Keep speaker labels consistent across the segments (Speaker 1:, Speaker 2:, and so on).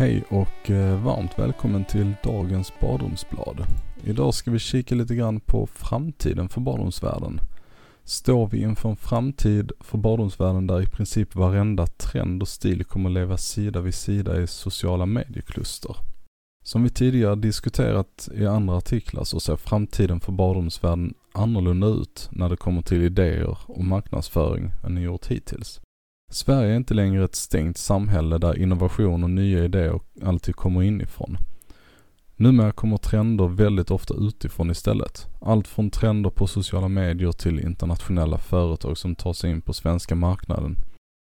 Speaker 1: Hej och eh, varmt välkommen till dagens badrumsblad. Idag ska vi kika lite grann på framtiden för badrumsvärlden. Står vi inför en framtid för badrumsvärlden där i princip varenda trend och stil kommer leva sida vid sida i sociala mediekluster? Som vi tidigare diskuterat i andra artiklar så ser framtiden för badrumsvärlden annorlunda ut när det kommer till idéer och marknadsföring än det gjort hittills. Sverige är inte längre ett stängt samhälle där innovation och nya idéer alltid kommer inifrån. Numera kommer trender väldigt ofta utifrån istället. Allt från trender på sociala medier till internationella företag som tar sig in på svenska marknaden.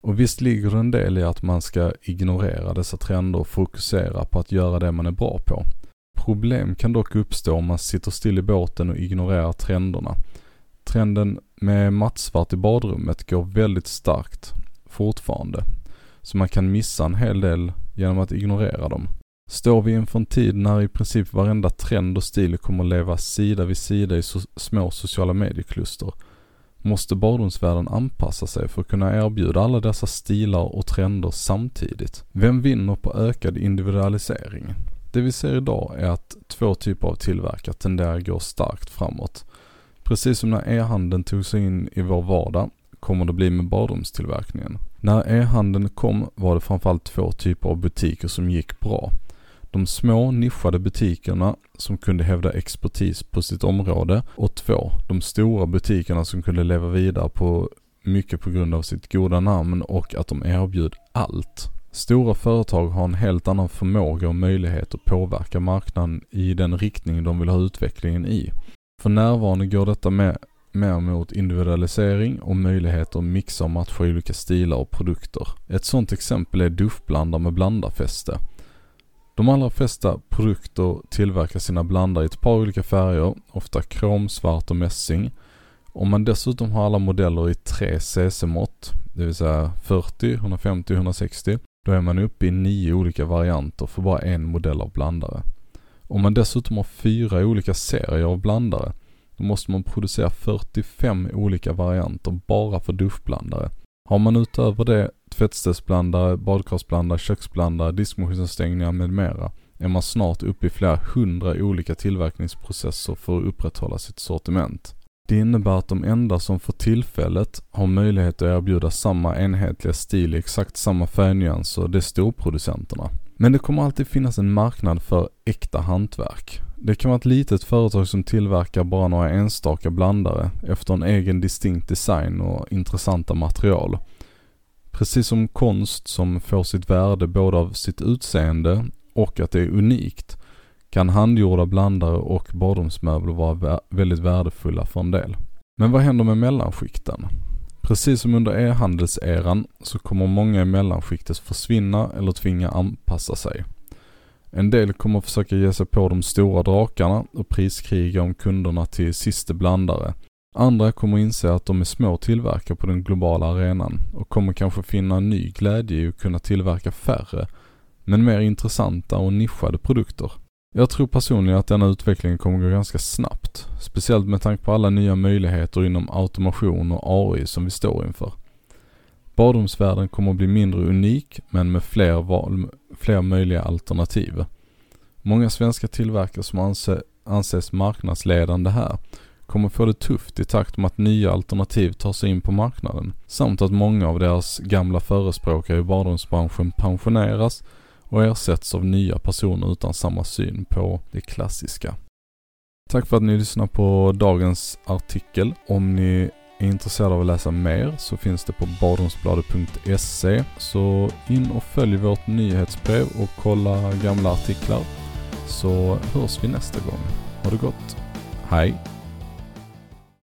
Speaker 1: Och visst ligger det en del i att man ska ignorera dessa trender och fokusera på att göra det man är bra på. Problem kan dock uppstå om man sitter still i båten och ignorerar trenderna. Trenden med mattsvart i badrummet går väldigt starkt fortfarande. Så man kan missa en hel del genom att ignorera dem. Står vi inför en tid när i princip varenda trend och stil kommer leva sida vid sida i so små sociala mediekluster måste badrumsvärlden anpassa sig för att kunna erbjuda alla dessa stilar och trender samtidigt. Vem vinner på ökad individualisering? Det vi ser idag är att två typer av tillverkare tenderar att gå starkt framåt. Precis som när e-handeln tog sig in i vår vardag kommer det bli med badrumstillverkningen. När e-handeln kom var det framförallt två typer av butiker som gick bra. De små nischade butikerna som kunde hävda expertis på sitt område och två, de stora butikerna som kunde leva vidare på mycket på grund av sitt goda namn och att de erbjöd allt. Stora företag har en helt annan förmåga och möjlighet att påverka marknaden i den riktning de vill ha utvecklingen i. För närvarande går detta med mer mot individualisering och möjligheter att mixa och matcha olika stilar och produkter. Ett sådant exempel är duschblandare med blandarfäste. De allra flesta produkter tillverkar sina blandare i ett par olika färger, ofta krom, svart och mässing. Om man dessutom har alla modeller i 3 cc-mått, det vill säga 40, 150 160, då är man uppe i nio olika varianter för bara en modell av blandare. Om man dessutom har fyra olika serier av blandare, då måste man producera 45 olika varianter bara för duschblandare. Har man utöver det tvättställsblandare, badkarsblandare, köksblandare, diskmaskinstängningar med mera är man snart uppe i flera hundra olika tillverkningsprocesser för att upprätthålla sitt sortiment. Det innebär att de enda som för tillfället har möjlighet att erbjuda samma enhetliga stil i exakt samma färgnyanser, det är storproducenterna. Men det kommer alltid finnas en marknad för äkta hantverk. Det kan vara ett litet företag som tillverkar bara några enstaka blandare efter en egen distinkt design och intressanta material. Precis som konst som får sitt värde både av sitt utseende och att det är unikt kan handgjorda blandare och badrumsmöbler vara väldigt värdefulla för en del. Men vad händer med mellanskikten? Precis som under e-handelseran så kommer många i mellanskiktet försvinna eller tvinga anpassa sig. En del kommer försöka ge sig på de stora drakarna och priskriga om kunderna till siste blandare. Andra kommer inse att de är små tillverkare på den globala arenan och kommer kanske finna ny glädje i att kunna tillverka färre, men mer intressanta och nischade produkter. Jag tror personligen att denna utveckling kommer gå ganska snabbt. Speciellt med tanke på alla nya möjligheter inom automation och AI som vi står inför. Badrumsvärlden kommer att bli mindre unik men med fler, val, fler möjliga alternativ. Många svenska tillverkare som anse, anses marknadsledande här kommer få det tufft i takt med att nya alternativ tar sig in på marknaden. Samt att många av deras gamla förespråkare i badrumsbranschen pensioneras och ersätts av nya personer utan samma syn på det klassiska. Tack för att ni lyssnar på dagens artikel. Om ni är intresserade av att läsa mer så finns det på badrumsbladet.se. Så in och följ vårt nyhetsbrev och kolla gamla artiklar. Så hörs vi nästa gång. Ha det gott. Hej!